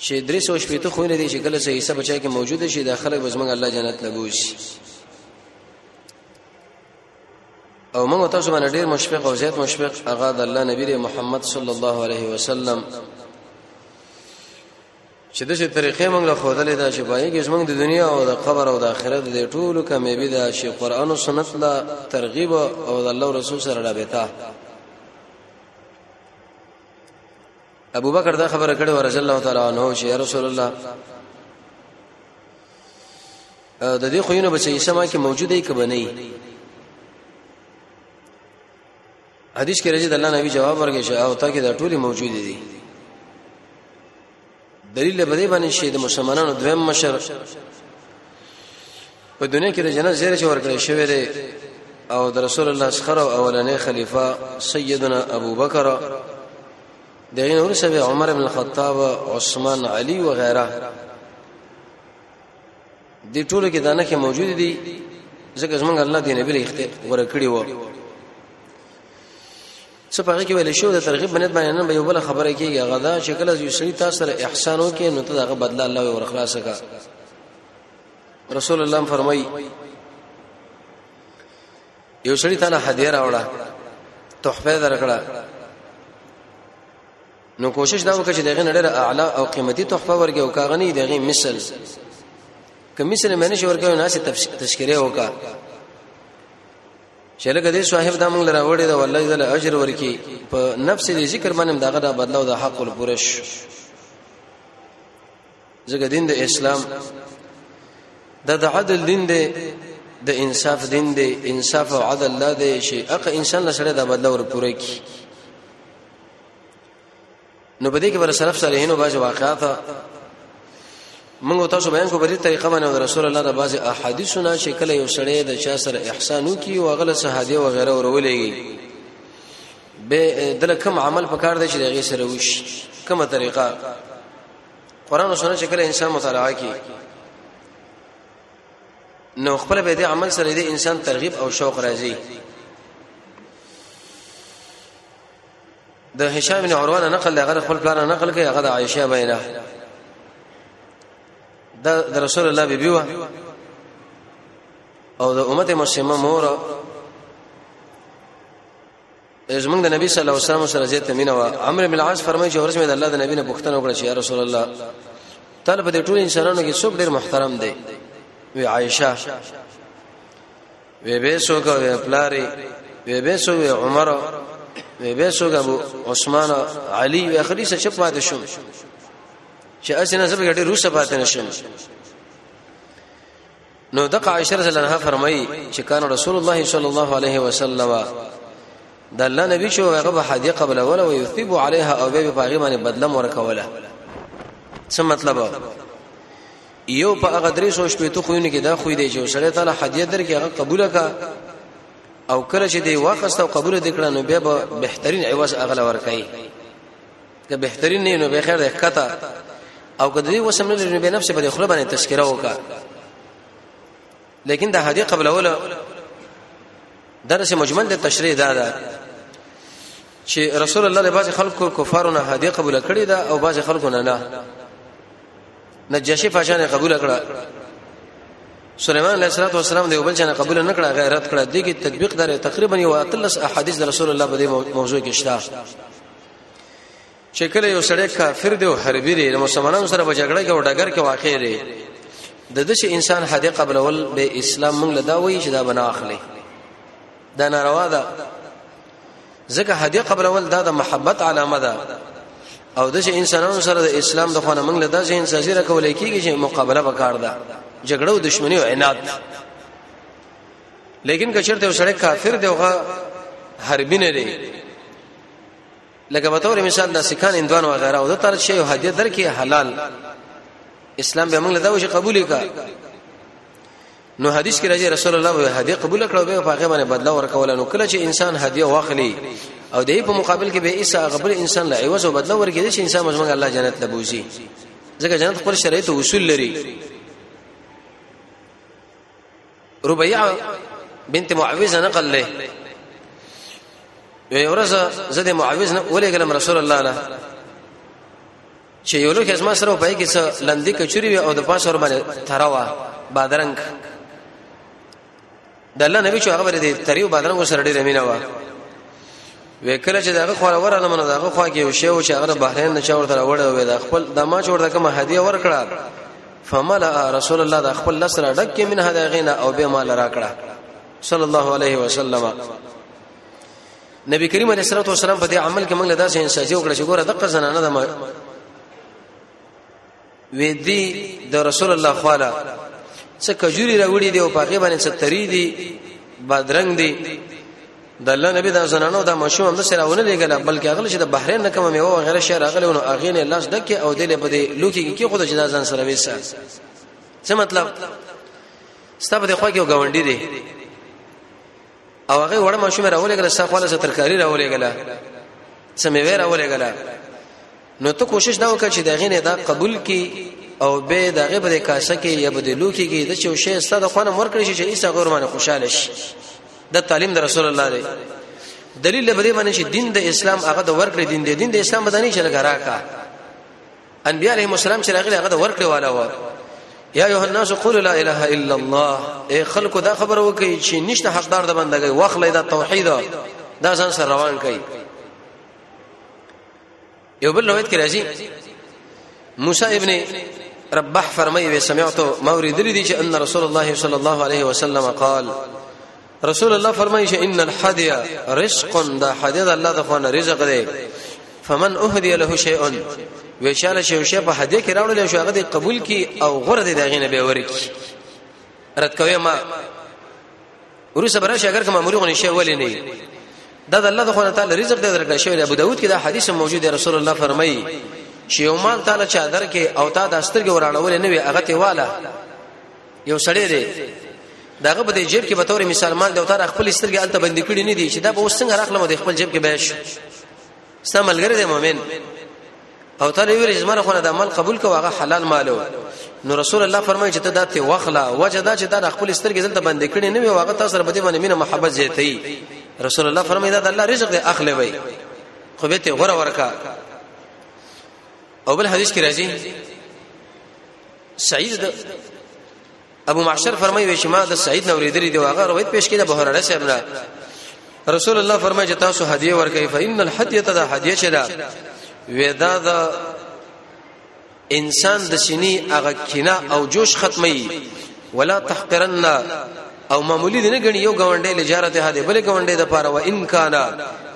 چې درې سو شپېته خوینه دي چې کله سه حصہ بچای کې موجود شي دا خلک به زمونږ الله جنت لبوسي او موږ تاسو باندې ډیر مشفق او زیات مشفق هغه د الله نبی محمد صلی الله علیه وسلم چې د څه طریقې موږ له خودلې دا چې پای کې زمونږ د دنیا او د قبر او د آخرت د ټولو کامیابی دا چې قران او سنت لا ترغیب او د الله رسول سره رابطه ابو بکر دا خبره کړې ورج الله تعالی عنہ چې یا رسول الله د دې خوینه بچي سما کې موجوده یې کبه نه حدیث کې راځي د الله نبی جواب ورکړي چې او تا کې دا ټولي موجوده دي دلیل به دې باندې شي د مسلمانانو دویم مشر په دنیا کې د جنت زیره چې ورکړی شوی دی او د رسول الله صخر او اولنې خلیفہ سیدنا ابو بکر دغه نور سبه عمر بن الخطاب عثمان علی و غیره د ټولو کې دانه کې موجود دي ځکه زمونږ الله دې نبی لري ورکړي وو څه پاره کې ویل شو د ترغیب بنت باندې نن به یو بل خبره کیږي غدا شکل از یو سړي تاسو سره احسان وکي نو ته دغه بدله الله ور خلاص کا رسول الله فرمایي یو سړی ته نه هدیه راوړه تحفه درکړه نو کوشش دا وکړه چې دغه نړۍ اعلی او قیمتي تحفه ورکړي او کاغنی دغه مثل که مثل مې نشي ورکړي نه سي تشکره وکړه چې لکه دې صاحب دا موږ لراوړې دا والله دې اجر ورکړي په نفس دې ذکر باندې دغه دا بدلو د حق الپرش ځکه دین د اسلام د د عدل دین دی د انصاف دین دی انصاف او عدل لا دی شي اقا انسان له سره د بدل ور پوره کی نو بده کې بر سلف صالحینو باج واقعات موږ تاسو بیان کو بری طریقه باندې رسول الله د باج احادیثونه چې کله یو سړی د چا سره احسان وکي او غل سهادي او غیره ورولېږي به دلکم عمل پکار دی چې دغه سره وش کومه طریقه قران او سنت چې کله انسان مطالعه کوي نو خپل به دې عمل سره دې انسان ترغیب او شوق راځي د هشام بن عروه نقل له غره خپل پلان نقل کوي هغه د عائشه بینه د رسول الله بیبي و او د امت مسلمه مور زمونږ د نبی صلی الله علیه وسلم سره زیات مینه وا عمرو بن العاص فرمایي چې ورځ مې د الله د نبی نه پوښتنه وکړه چې یا رسول الله طالب د ټول انسانانو کې څوک ډیر محترم دی وی عائشه وی به څوک وی پلاری وی به څوک عمر وی به څوک ابو عثمان علی وی اخري څه چپ پاتې شو چې اسنه سبګه ډیر روسه پاتې نشم نو د عائشه رضی الله عنها فرمایي چې کان رسول الله صلی الله علیه وسلم د الله نبی چې هغه به هدیه قبل ولا او یثب علیها او به په هغه باندې بدلم ورکوله څه مطلب یو په هغه درې سو شپې ته خوینه کې دا خوې دی چې سره تعالی هدیه درکې هغه قبول کا او کله چې دی واخست او قبول دکړه نو بیا به بهترین عوض اغلا ورکړي که بهترین نه نو به خیر ده کته او که دوی وسم نه لري به نفس په خپل باندې تذکرہ وکا لیکن دا هدي قبل اول درس مجمل د تشریح دا ده چې رسول الله له باز خلکو کفارو نه هدي قبول کړی دا او باز خلکو نه نه نجاشي پاشانه قبول کړه سليمان عليه الصلاه والسلام دی وبل جن قبول نه کړه غیرت کړه دغه تطبیق دار تقریبا یو اتلس احادیث رسول الله په دې موضوع کې شته چې کله یو سړی کافر دی او حربي دی نو مسلمانانو سره په جګړه کې او ډګر کې واقع دی د دش انسان حد قبل ول به اسلام موږ لدا وایي چې دا بنا اخلي دا ناروا ده ځکه حد قبل ول دا د محبت علامه ده او دش انسانانو سره د اسلام د خونه موږ لدا ځین سازیره کولای کیږي چې مقابله وکړ ده جګړه او دښمنی او عناد لیکن کچرته وسړی کافر دی او حربي نه دی لکه به تور مثال د سکان اندوان و غیره او د تر شی هدیه درکې حلال اسلام به موږ له دا وجه قبول کا نو حدیث کې راځي رسول الله به هدیه قبول کړو به په هغه باندې بدلا ورکول نو کله چې انسان هدیه واخلي او دې په مقابل کې به ایسا غبل انسان لا عوض او بدلا ورکړي چې انسان مزمن الله جنت لبوزي ځکه جنت خپل شرایط او اصول لري ربيعه بنت معوذ نقل له یو ورځ زه د معوذ نه ولېګلم رسول الله له چې یو لوخ اسما سره پای کې څه لندې کچوري وي او د پاسه ور باندې تراوا بادرنګ د الله نبی چې هغه ورته تریو بادرنګ سره ډېر مینه و وکړه چې دغه خو ورانه منه دغه خو کې یو شی او چې هغه بحرین نه چا ورته راوړ وې دا خپل د ما چور د کوم هدیه ورکړه فملأ رسول الله د خپل لسره ډک من هدا غینا او به مال راکړه صلی الله علیه وسلم نبی کریم علیه الصلاه والسلام په دې عمل کې موږ له داسې انسان چې وکړه چې ګوره دغه زنانه د وې دی د رسول الله خواله څه کجوري راوړي دی او پاګې باندې څه تری دی بادرنګ دی د الله نبی دا زنانو دا مشوم هم سره ونه لګل بلکې اغل چې د بحرین نه کوم میوه غیره شهر اغل نو اغین لاس دکې او دلې په دې لوکي کې خود جدا ځان سره وېسا څه مطلب ستاسو د خو کې غونډي دی او هغه وړه ماشوم راولېګل ستا خواله ترکاری راولېګل سمې وې راولېګل نو ته کوشش دا وکړه چې دغه نه دا قبول کی او به دغه په کاسه کې یا به د لوکي کې د چو شی ستاسو د خونه مور کړی چې ایسا غور باندې خوشاله شي د تعلیم د رسول الله دی دلیل به دې باندې چې دین د اسلام هغه د ورکړې دین دی دین د اسلام بدني چې لګرا کا انبیاء علیهم السلام چې راغلي هغه د ورکړې والا و یا ایه الناس قولوا لا اله الا الله اے خلکو دا خبر وکي چې نشته حقدار د بندګۍ واخلې دا توحید دا ځان سره روان کړي یو بل روایت کې راځي موسی ابن ربح فرمایي سمعت موري دلی دي چې ان رسول الله صلی الله علیه وسلم قال رسول الله فرمایي چې ان الحدی رزق دا حدی د الله د خوانه رزق دی فمن اهدی له شیء ویشاله شی شی په هدیه کې راوړل شو هغه قبول کی او غره دی دغه نه به ورکی رد کوي ما ورسره برشه اگر کوم امرغه نشي ولې نه دا د الله خو تعالی رزق دې درکړ شوی ابو داود کې دا حدیث موجود دی رسول الله فرمایي چې یو مال تعالی چا درکې او تا د استرګ وراړول نه وي هغه ته والا یو سړی دی داغه په دې جیب کې به تور مثال مال دی او تر خپل سترګې الته بندې کړې نه دي چې دا به وسنګ راخلم د خپل جیب کې به شي سملګری دی مؤمن او تعالی ویل چې زمره خونه د عمل قبول کو هغه حلال مالو نو رسول الله فرمایي چې ته داتې وخلا وجدا چې دا خپل سترګې دلته بندې کړې نه وي هغه تاسو سره بده باندې مینه محبت زیاتې رسول الله فرمایي دا د الله رزق دی اخلي وي خو به ته غره ورکا او بل حدیث کې راځي سعید د ابو معشر فرمایي وي چې ما د سعید نو ریدلې دی واغه روایت پیش کړي بهر علی صاحب نه رسول الله فرمایي چې تاسو هدیه ورکړي فإن الهدیه دا هدیه چې دا ودا دا انسان د سینې هغه کینه او جوش ختمي ولا تحقرن او معمولی دی نه غنی یو گاونډي لجارت هده بل گاونډي د پاره و ان کان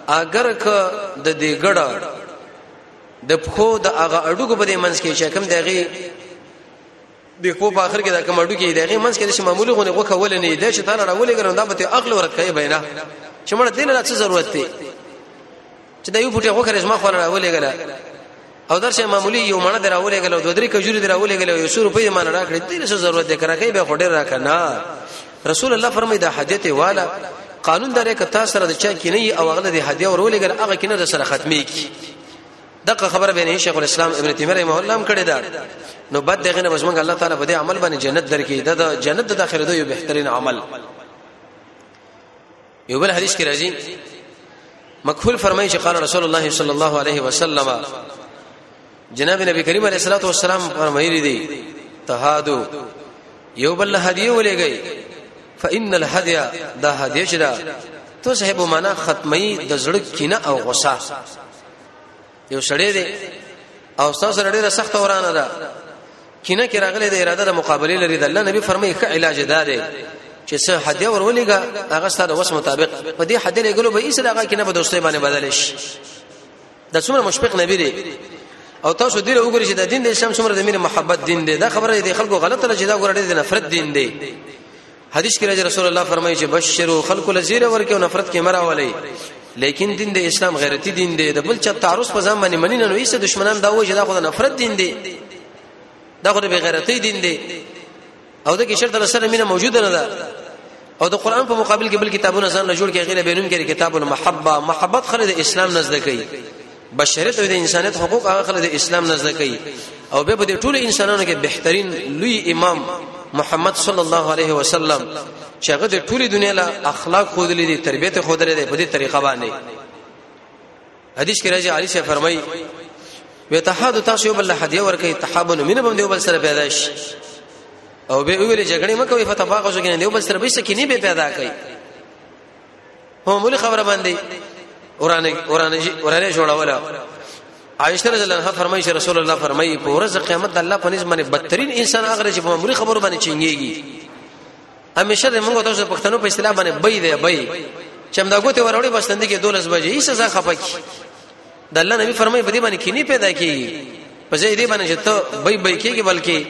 اگر ک د دې ګړه د پخو د هغه اډوګو په دې منځ کې چې کوم دغه د کو په اخر کې دا کوم اډو کې دغه منځ کې چې معمولی غونې غوخه ول نه دی چې تا نه راولې ګرم دا به ته عقل ورته کوي بینا چې مړ دین لا څه ضرورت دی چې دا یو پټه غوخه رزما خو نه راولې ګره او درشه معمولی یو مړه دراولې ګره دوه درې کجوري دراولې ګره یو 100 روپۍ مان راکړې دې څه ضرورت دی کرا کوي به خډر راکنه رسول الله فرمایي دا حاجت والا قانون درې کتا سره د چا کې نه او هغه د هدیه ورولېګل هغه کې نه د سره ختمي کی دغه خبره به نه شیخ الاسلام ابن تیمیه رحمه الله هم کړی دا نو بد دغه نه بسمنګ الله تعالی په دې عمل باندې جنت درکې دا جنت د داخله دوی بهترین عمل یو بل حدیث کې راځي مکحول فرمایي چې قال رسول الله صلی الله علیه وسلم جناب نبی کریم علیه الصلاه والسلام فرمایلی دي تهادو یو بل هدیه ولېږي فإن الهدی دا هدیه چې دا تو صاحب معنا ختمي د زړه کینه او غصه یو سړی دی او تاسو سره ډیره سخت ورانه ده کینه کې راغله د اراده د مقابله لري د الله نبی فرمایي ک علاج ده ده چې سه هدیه ورولېګا هغه ستاسو وس مطابق په دې هدیه لګلو به ایسه دغه کینه په دوستۍ باندې بدل شي د څومره مشفق نبی دی او تاسو دې وګورئ چې د دین د اسلام څومره د مینې محبت دین دی دا خبره دې خلکو غلطه لږه دا ګورړې د نفرت دین دی حدیث کې راځي رسول الله فرمایي چې بشرو خلق لزیره ورکه او نفرت کې مرا ولي لیکن دین د اسلام غیرتی دین دی د بل چا تعرض په ځان باندې منی نه نو ایسه دشمنان دا وایي چې دا خو د نفرت دین دی دا خو د غیرتی دین دی او د کې شرط له سره مینه موجوده نه ده او د قران په مقابل کې بل کتابونه ځان له جوړ کې غیر بینون کې کتاب المحبه محبت خلک د اسلام نزد کوي بشریت او د انسانیت حقوق هغه خلک د اسلام نه زده کوي او به په ټولو انسانانو کې بهترین لوی امام محمد صلی الله علیه وسلم چې هغه د ټولي دنیا له اخلاق خو دلې دي تربيته خو دلې دي په دې طریقه باندې حدیث کې راځي علي شه فرمایي وتحاد تاسو یو بل حدیه ورکه تحابن مين بم دیو بل سره پیدا شي او به ویل جګړه مکوې فتباغه شو کې نه دیو بل سره به سکه نه به پیدا کوي معمولی خبره باندې ورانه ورانه ورانه جوړوله عائشہ رضی الله عنها فرمایي چې رسول الله فرمایي په ورځ قیامت د الله په نسبت باندې بدترین انسان هغه چې په معمولی خبرو باندې چنګيږي همیشه د موږ تاسو پښتنو په اصطلاح باندې بې دی بې چې موږ غوته وروړي بس تند کې 12 بجې هیڅ ځا خپک د الله نبی فرمایي په دې باندې کینی پیدا کیږي په ځای دې باندې چې ته بې بې کیږي بلکې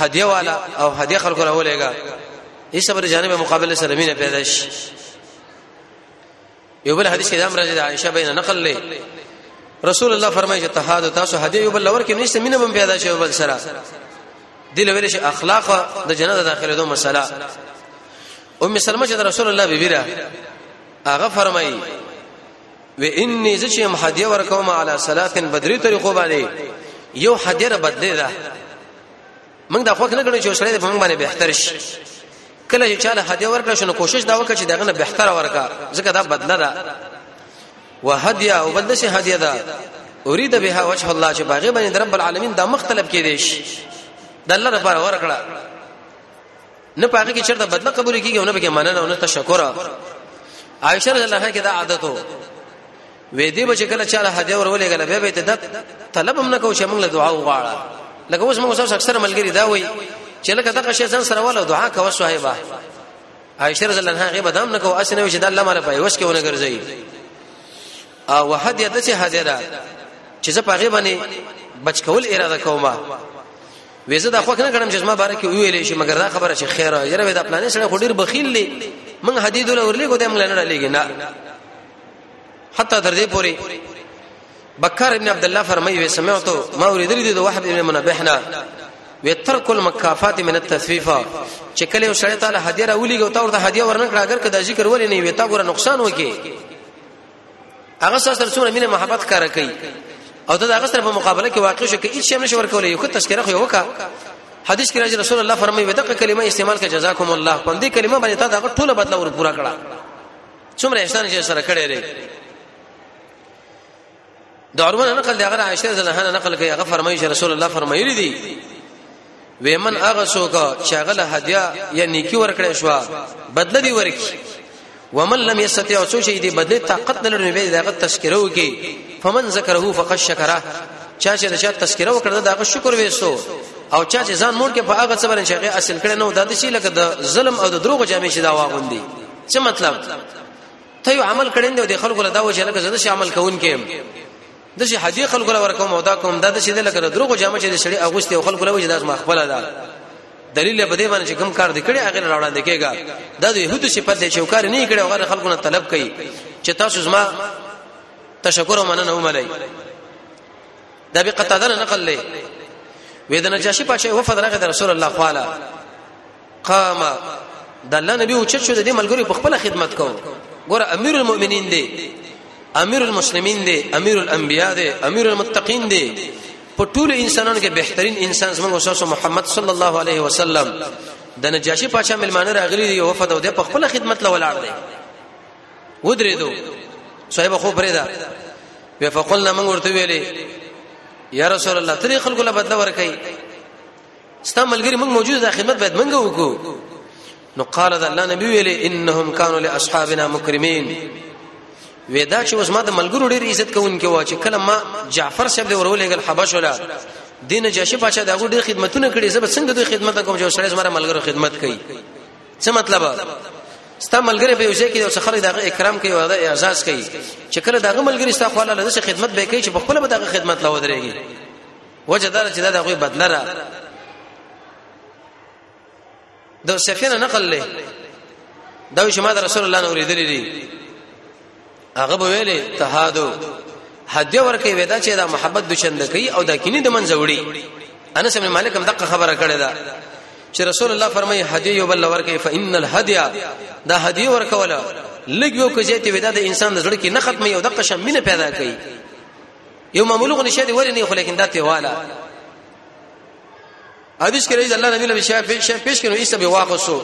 هدیه والا او هدیه خلکو راولېګا دې صبر جانب مقابله سره مینه پیدا شي یو بل حدیث کې د امر د عائشه بین نقل لې رسول الله فرمایي چې تهاد تاسو هدی یو بل لور کې نشته مینه هم پیدا شي بل سره دل ویل شي اخلاق د جنت داخله دوه مسله ام سلمہ چې رسول الله بیبی را هغه فرمایي و انی زچم هدیه ورکوم علی صلاتن بدری طریقو باندې یو هدیه بدلی ده موږ دا خوښ نه کړو چې سړی په موږ باندې بهتر شي کله چې چاله هدیه ورکړ شنو کوشش دا وکړي چې دغه نه بهتر ورکا ځکه دا بدله ده وهدیه او بدله شي هدیه ده اريد بها وجه الله چې باغې باندې رب العالمین دا مختلف کې دي شي د الله لپاره ورکړه نه پاګه کې چرته بدله قبول کیږي نه پکې مننه او نه تشکر عائشه رضی الله عنها کې دا عادت وو وې دې بچ کله چاله هدیه ورولې غل به به ته د طلب هم نه کو چې موږ له دعا وغواړه لکه اوس موږ سره اکثر ملګری دا وایي چې لکه دغه شی ځان سره ولا دعا کوه صاحبہ عائشه رضی الله عنها غیبه دام نه کو اسنه چې د الله مال په وس کې ونه ګرځي او هدیه د چې هدیه چې زه په غیبه نه بچ کول اراده کوم وې زه دا خوښ نه کړم چې زما باره کې ویلې شي مګر دا خبره چې خیر یره وې دا پلانې سره خډیر بخیل دی من حدید له ورلې کو دې موږ نه لګی نه حتی تر دې پوري بکر ابن عبد الله فرمایي وې سمعتو ما اوریدل دي د وحب ابن منبهنا وې ترک المکافات من التثفیفا چې کله سړی تعالی هدیره ولې ګوتا ورته هدیه ورنکړه اگر کدا ذکر ولې نه وې تا ګوره نقصان وکي هغه سره څومره مینه محبت کار کوي او دا هغه سره په مقابله کې واقع شو کې هیڅ هم نشور کولای یو تذکرہ خو یو کا حدیث کې راځي رسول الله فرمایي ودغه کلمه استعمال کړه جزاکم الله په دې کلمه باندې تا دا ټول بدلا ور پورا کړه څومره احسان چې سره کړی دی د عروه نقل دی هغه عائشه رضی الله عنها نقل کوي هغه فرمایي چې رسول الله فرمایلی دی ویمن هغه څوک چې هغه له هدیا یا نیکی ورکړې شو بدله دی ورکی ومن لم يستطيع او څوک چې دی بدله طاقت نه لري به دغه تذکره وکي فمن ذکره فقد شکره چا چې دا تذکره وکړه دا شکر وېسو او چا چې ځان مور کې په هغه څه باندې چې اصل کړي نو دا د شي لکه د ظلم او د دروغ جامې شي دا واغوندي څه مطلب ته یو عمل کړین دی او د خلکو له دا وجه لکه زده شي عمل کوون کې د شي حدی خلکو له ورکوم او دا کوم دا د شي د لکه دروغ جامه چې د شړې اغوستي او خلکو له وجه داس ما خپل ده دلیل په دې باندې چې کوم کار دې کړی هغه نه وړاندې کېږي دا د يهودو صفت دی چې کار نه کړي هغه خلکو نه طلب کوي چې تاسو زما تشکر او مننه وملئ دا به قطاده نقل لې وې د نجاشي پاشه وفد راغی د رسول الله خواله قام د الله نبی او چت شو د دې ملګری په خپل خدمت کو ګور امیر المؤمنین دی امیر المسلمین دی امیر الانبیاء دی امیر المتقین دی په ټول انسانانو کې بهترین انسان زموږ استاد محمد صلی الله علیه وسلم د نجاشي پاچا ملمانه راغلي دی وفد او د خپل خدمت له ولاړ دی ودرې دو صاحب خو پرې دا وی فقلنا من ورته ویلې یا رسول الله تری خلکو له بدل ورکای ستا ملګری موږ موجود دا خدمت باید موږ وکړو نو قال ذا الله نبی ویل انهم كانوا لاصحابنا مكرمين ودا چې اوس ما د ملګرو ډیر عزت کوونکې و چې کله ما جعفر صاحب دی ورولېګل حبش ولا دین جاشي پاچا دا ډیر خدمتونه کړې زب څنګه دوی خدمت کوم چې سره زما ملګرو خدمت کوي څه مطلب ستا ملګری به یوځای کې یو خلک دغه اکرام کوي او دا اعزاز کوي چې کله دغه ملګری ستا خواله لږه خدمت به کوي چې په خپل به دغه خدمت لا ودرېږي وجه دا چې دا د هغه بدله را د سفینه نقل له دا چې ما د رسول الله نور لیدلې دي هغه به ویلې تهادو هدیه ورکې ودا چې دا محبت د چند کوي او دا کینی د منځ وړي انس بن مالک هم دغه خبره کړې ده چې رسول الله فرمایي هدیه یو بل ورکې فإن الهدیه دا هدیه ورکوله لګ یو کې چې ودا د انسان د زړه کې نه ختمي او د قشم مینه پیدا کوي یو معمول غو نشه دی ورې نه خو لیکن دا ته والا حدیث کې رضی الله نبی له شاه پیش پیش کړو ایسه به واخصو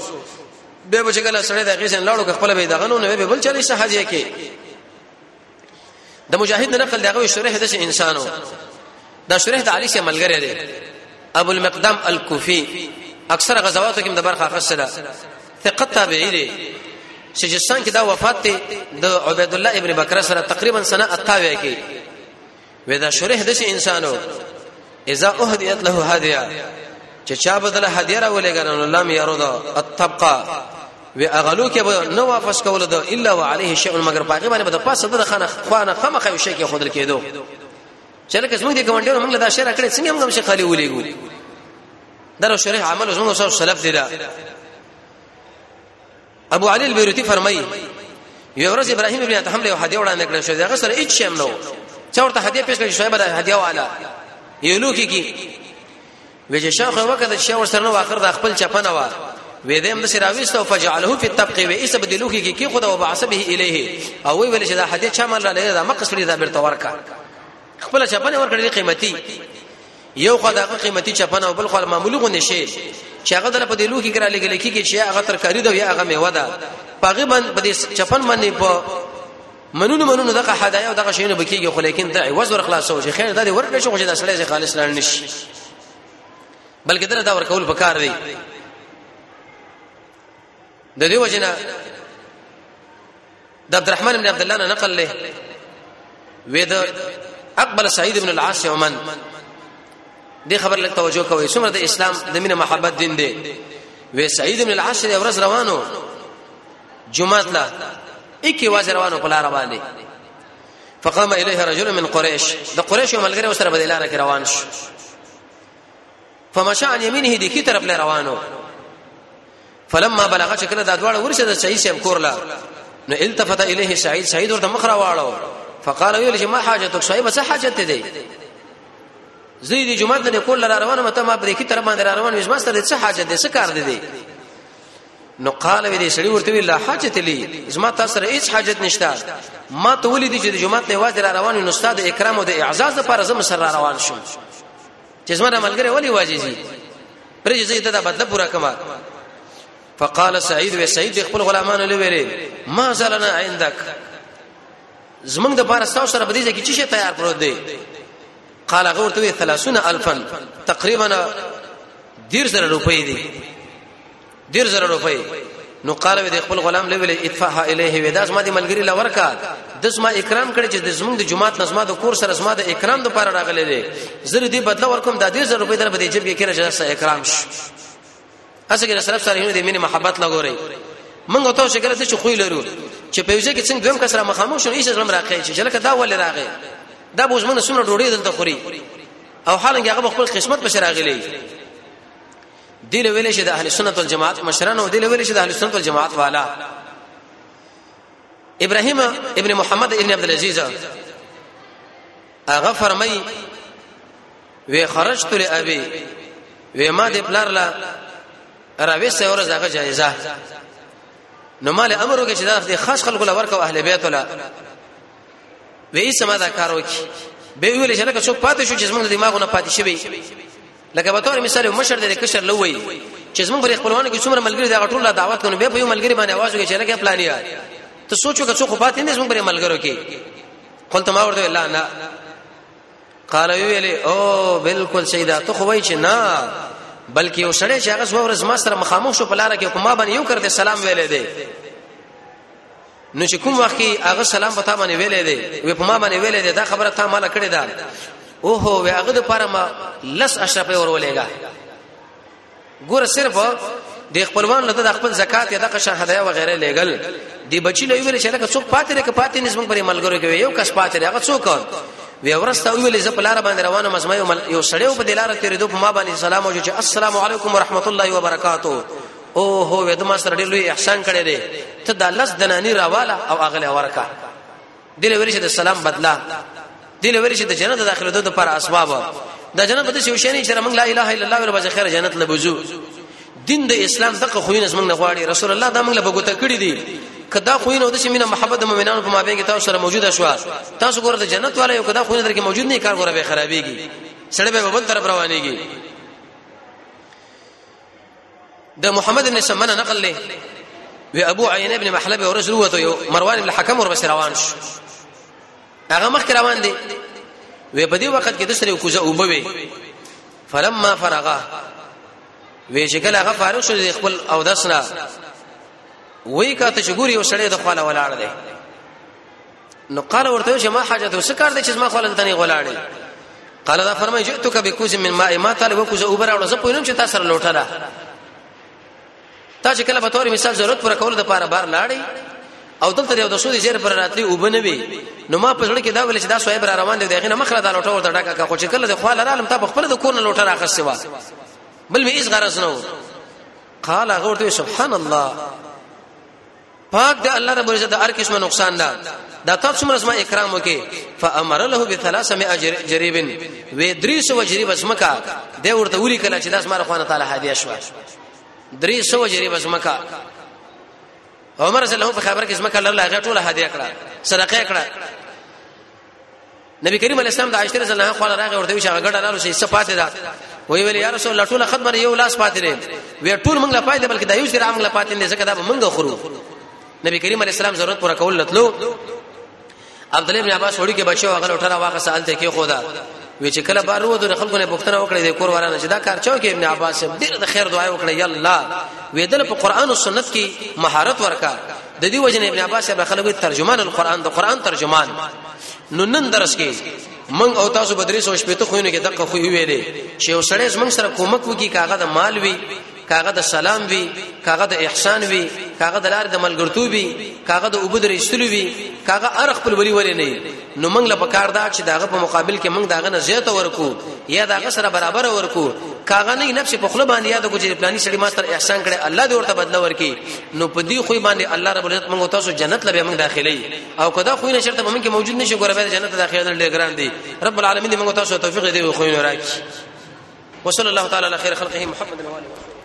به بچ کله سره د غیسن لاړو خپل به دغنو نه به بل چلې سحاجه کې د مجاهد نقل دغه شرح د انسانو دا شرح د علی شه ملګری دی ابو المقدام الکوفی اکثر غزواتو کې د برخه خاصه ده ثقه تابعی دی سجستان کې دا وفات دی د عبید الله ابن بکر سره تقریبا سنه اتاوی کې ودا شریح د انسانو اذا اهدیت له هدیه چې چا بدله هدیه راولېګا نو لم يرد الطبقه و اغلو کې به نو واپس کول دو الا وعليه شيء مگر پاګه باندې به د پاسه د خانه خوانه خمه خو شي کې خودل کېدو چېرې که زموږ دي ګوندونو موږ له دا شعر کړې څنګه موږ شي خالي ولېګو درو شریح عمل زونو سره سلف دی دا ابو علي البيروتي فرمایي یو ورځ ابراهيم ابن ادهم له هدیه وړاندې کړې شو هغه سره هیڅ شیم نو چورته هدیه پیش کړې شو به هدیه والا یو لوکی کی وجه شیخ وکړه چې ور سره نو اخر د خپل چپنه وا وې دې هم سره راويست او فجعله في الطبق و ایسه بدلو کی کی خدا وبعث به الیه او وی ویل چې دا هدیه چا مال را لې دا مقصد دې دا برته ورکا خپل چپنه ورکړي قیمتي یو خو دا قیمتي چپنه او بل خو معمولی غو نشي چې هغه دل په دې لوخي کرا لګل کیږي چې هغه ترکاری دا یا هغه میوه ده پاغه باندې په دې چپن باندې په منونو منونو دغه هدايا او دغه شینه بکیږي خو لیکن دا عوض ور خلاصو شي خیر دا دې ورکړي شو چې دا سړی خالص لړ نشي بلکې دا ورکول پکار دی د دې وجنه د عبدالرحمن بن عبد الله نه نقل له وې د اقبل سعید بن العاص یومن دې خبر لک توجه کوي څومره د اسلام د مینه محبت دین دی وې سعید بن العاص یې ورځ روانو جمعه لا اکی واز روانو په لار باندې فقام الیه رجل من قریش د قریش ملګری وسره بدلاره روان شو فمشى عن يمينه دي کی طرف له روانو فلما بلغ شکل دا دواړه ورشه د شهید شیب کور لا نو التفت الیه سعید سعید ورته مخ را واړو فقال ویل چې ما حاجتک صاحب څه حاجت دی زید دی جمعه ته کول را روان مته ما پرې کی تر باندې را روان وښ ما سره څه حاجت دی څه کار دی نو قال وی دې سړی ورته وی لا حاجت لی زما تاسو سره هیڅ حاجت نشته ما ته ولې دي چې جمعه ته واځ را روان نو استاد اکرام او د اعزاز لپاره زم سره روان شوم چې زما د ملګری ولی واجی زی پرې زی ته دا بدله پورا کما فقال سعید و سعید خپل غلامانو لویری ما زلنا عندك زمنګ د پاره تاسو سره بدیږي چې شي تیار پروت دی قال غور ته 30000 تقریبا دیر سره روپۍ دي ډیر زره روپۍ نو قال وی د خپل غلام لویل ادفعها الیه وی داس ما دی ملګری لا ورکا داس ما اکرام کړی چې د زمونږ د جماعت نظم د کور سره زما د اکرام د پاره راغلی دی زره دی بدله ورکوم د دې زره روپۍ در بده جب کې کړی چې سره اکرام شي اسه کې سره سره د مینه محبت لګوري منګه ته شکر ته چې خوې لرو چې په یوځای کې څنګه دویم کس را مخامخ شو هیڅ زم راخی چې لکه دا ولې راغی دا بوزمنه سمره ډوړې دلته خوري او حالانګه هغه خپل قسمت بشراغلی دی له ویل شي د اهل سنت والجماعت مشران او دی له ویل شي د اهل سنت والجماعت والا ابراهيم ابن محمد ابن عبد العزيز هغه فرمای وی خرجت لابي وی ما د پلار لا راوي سه ورځ هغه جایزه نو مال امر وکړي چې دا د خاص خلکو لور کو اهل بیت ولا وی سم دا کار وکړي به ویل چې لکه څوک پاتې شو چې زمونږ دماغونه پاتې شوی لکه په تور مثال مشر دې کشر لوي چې زموږ پر خپلوانو کې څومره ملګری دا ټول دعوت کونه به په یو ملګری باندې आवाज وکړي چې لکه پلانیا ته سوچو که څو خو پاتې نه زموږ پر ملګرو کې قلت ما ورته لا نه قال ویلی او بالکل سیدا ته خو وای چې نه بلکې یو سړی چې هغه څو ورځې ما سره مخامخ شو په لار کې کومه باندې یو کرته سلام ویلې دی نو چې کوم وخت کې هغه سلام پتا باندې ویلې دی وې په ما باندې ویلې دی دا خبره تا مال کړې ده او هو وې هغه د پاره ما لس اشرف ورولېګا ګوره صرف د خپلوان لته د خپل زکات یا د قشن هدايا و غیره لګل دی بچی له ویل چې لکه څوک پاتې لري که پاتې نسبت پرې ملګرو کې یو کس پاتې لري هغه څوک وی ورسته ویل ز پلار باندې روانه مزمه یو سړیو په دلاره تیرې دوه ما باندې سلام او چې السلام علیکم ورحمت الله وبرکاتو او هو وې د ما سره ډېر لوی احسان کړی دی ته دا لس دنانی راواله او اغله ورکا دل ویل چې د سلام بدلا دل ویل چې د جنت داخله دوه پر اسباب د جنت په دې شوشنی چې موږ لا اله الا الله وربځه خیر جنت لبوزو دین د اسلام دغه خوینه موږ نه غواړي رسول الله دا موږ له بغوته کړی دی کدا خو نه د شي مینه محبت د مؤمنانو په مابین کې تاسو سره موجوده شو تاسو ګوره د جنت والے یو کدا خو نه درکې موجود نه کار ګوره به خرابېږي سړی به بل طرف روانېږي د محمد بن سمنه نقل له و ابو عین ابن محلب ورز وروته یو مروان بن حکم ور بس روان شو هغه مخ روان دی و په دې وخت کې د سره کوزه وبوي فلما فرغا وی چې کله هغه فارغ شو د خپل او دسنا وی کاته چې ګوري وسړی د خپل ولاړ دی نو قال ورته چې ما حاجت وس کار دې چې ما خلک تنه غلاړې قال دا فرمای چې تو کبه کوز من ماء ما طالب کوز اوبر او زه پوینم چې تاسو سره لوټه ده تا چې کله په تور مثال ضرورت پر کول د پاره بار لاړې او دلته یو د سودي زیر پر راتلی وبنوي نو ما په ځړ کې دا ول چې دا صاحب را روان دی دغه نه مخره دا لوټه ورته ډاکه کا خو چې کله د خو لاره علم ته په خپل د کور نه لوټه راخصه وا بل مې هیڅ غرض نه قال غورته سبحان الله پاک دی الله رب العزت هر قسمه نقصان ده دا تاسو څومره زما اکرام وکي فامر له بثلاثه مئه جريب و دريس و جريب اسمکا د ورته ولي کله چې داس مار خوانه تعالی هديه شو دريس و جريب اسمکا عمر صلی الله په خبر کې اسمکا الله هغه ټول هديه کړه صدقه کړه نبی کریم علیه السلام د عائشہ رضی الله عنها خو راغی ورته وی چې هغه ګډه لارو شي صفات ده وی ویل یا رسول الله ټول خبر یو لاس پاتې دی وی ټول موږ لا پاتې بلکې دا یو ځای موږ لا پاتې نه ځکه دا موږ خورو نبی کریم علیه السلام ضرورت پر کول لتلو عبد الله بن عباس وړي کې بچو هغه لټره واخه سال ته کې خدا وی چې کله بار وو د خلکو نه پښتنه وکړي د کور ورانه چې دا کار چاو کې ابن عباس ډیر د خیر دعای وکړي یا الله وی دل په قران او سنت کې مهارت ورکا د دې وجنه ابن عباس صاحب خلک وي ترجمان القرآن د قرآن ترجمان نو نن درس کې من او تاسو بدري سو شپته خو نه کې دغه خو ویلې چې یو سړی زمنګ سره کومک وکي کاغه د مال وي کاغه د سلام وي کاغه د احسان وي کاغه د لار د ملګرتوب وي کاغه د عبود رسول وي کاغه ارخ خپل ولی ولې نه نو موږ له پکار دا چې داغه په مقابل کې موږ داغه نه زیات ورکو یا داغه سره برابر ورکو کاغه نه نفس په خپل باندې یاد کو چې پلاني سړي ماستر احسان کړي الله دې ورته بدل ورکي نو په دې خو باندې الله رب العزت موږ تاسو جنت لبه موږ داخلي او کدا خو نه شرط موږ کې موجود نشي ګوره به جنت داخله نه ډېر ګران دي رب العالمین موږ تاسو توفیق دې خو نه راکړي وصلی الله تعالی علی خیر خلقه محمد وعلى اله